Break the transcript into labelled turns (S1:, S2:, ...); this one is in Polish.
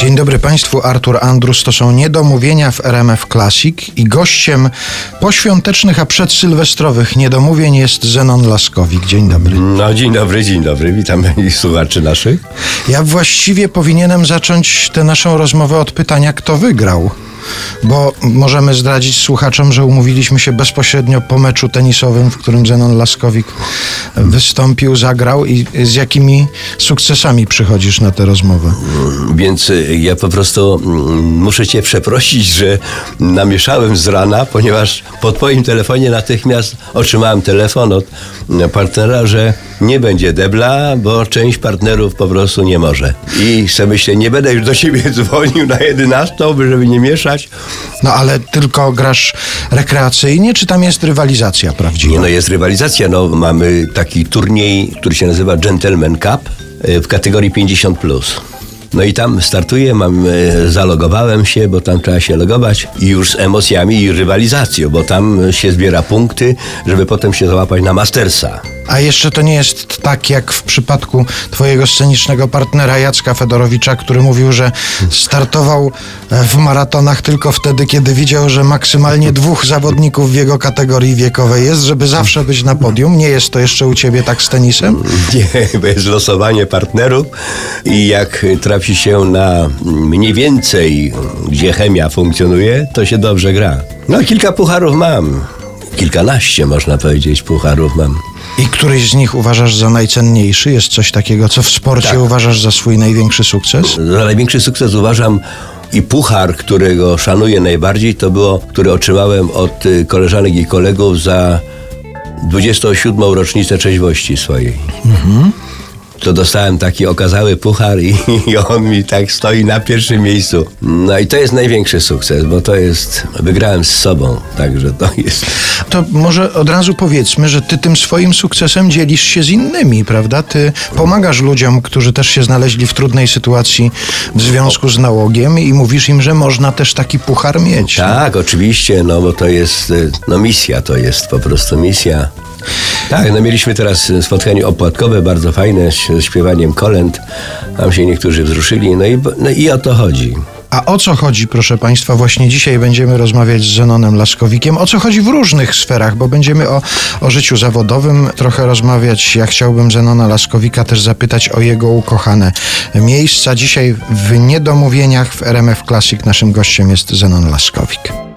S1: Dzień dobry Państwu, Artur Andrus. To są niedomówienia w RMF Classic i gościem poświątecznych, a przedsylwestrowych niedomówień jest Zenon Laskowik. Dzień dobry.
S2: No, dzień dobry, dzień dobry. Witam i słuchaczy naszych.
S1: Ja właściwie powinienem zacząć tę naszą rozmowę od pytania, kto wygrał. Bo możemy zdradzić słuchaczom, że umówiliśmy się bezpośrednio po meczu tenisowym, w którym Zenon Laskowik wystąpił, zagrał i z jakimi sukcesami przychodzisz na tę rozmowę.
S2: Więc y, ja po prostu mm, muszę Cię przeprosić, że namieszałem z rana, ponieważ po Twoim telefonie natychmiast otrzymałem telefon od mm, partnera, że nie będzie debla, bo część partnerów po prostu nie może. I sobie myślę, nie będę już do Ciebie dzwonił na 11, żeby nie mieszać.
S1: No ale tylko grasz rekreacyjnie, czy tam jest rywalizacja prawdziwa?
S2: Nie, no jest rywalizacja. No, mamy taki turniej, który się nazywa Gentleman Cup y, w kategorii 50+. Plus. No i tam startuję, mam, y, zalogowałem się, bo tam trzeba się logować i już z emocjami i rywalizacją, bo tam się zbiera punkty, żeby potem się załapać na Mastersa.
S1: A jeszcze to nie jest tak jak w przypadku twojego scenicznego partnera Jacka Fedorowicza, który mówił, że startował e, w maratonach tylko wtedy, kiedy widział, że maksymalnie dwóch zawodników w jego kategorii wiekowej jest, żeby zawsze być na podium. Nie jest to jeszcze u ciebie tak z tenisem?
S2: Nie, bo jest losowanie partnerów i jak trafi się na mniej więcej, gdzie chemia funkcjonuje, to się dobrze gra. No kilka pucharów mam. Kilkanaście można powiedzieć pucharów mam.
S1: I któryś z nich uważasz za najcenniejszy? Jest coś takiego, co w sporcie
S2: Tak.
S1: uważasz za swój największy sukces?
S2: Za największy sukces uważam i puchar, którego szanuję najbardziej, to było, który otrzymałem od y, koleżanek i kolegów za 27. rocznicę trzeźwości swojej. To dostałem taki okazały puchar i, i on mi tak stoi na pierwszym miejscu. No i to jest największy sukces, bo to jest, wygrałem z sobą, także to jest...
S1: To może od razu powiedzmy, że ty tym swoim sukcesem dzielisz się z innymi, prawda? Ty pomagasz ludziom, którzy też się znaleźli w trudnej sytuacji w związku z nałogiem i mówisz im, że można też taki puchar mieć.
S2: Tak, oczywiście, no bo to jest, y, no misja to jest, po prostu misja. Tak, no mieliśmy teraz y, spotkanie opłatkowe, bardzo fajne, z śpiewaniem kolęd. Tam się niektórzy wzruszyli, no i, no i o to chodzi.
S1: A o co chodzi, proszę Państwa? Właśnie dzisiaj będziemy rozmawiać z Zenonem Laskowikiem. O co chodzi w różnych sferach, bo będziemy o, o życiu zawodowym trochę rozmawiać. Ja chciałbym Zenona Laskowika też zapytać o jego ukochane miejsca. Dzisiaj w Niedomówieniach w RMF Classic naszym gościem jest Zenon Laskowik.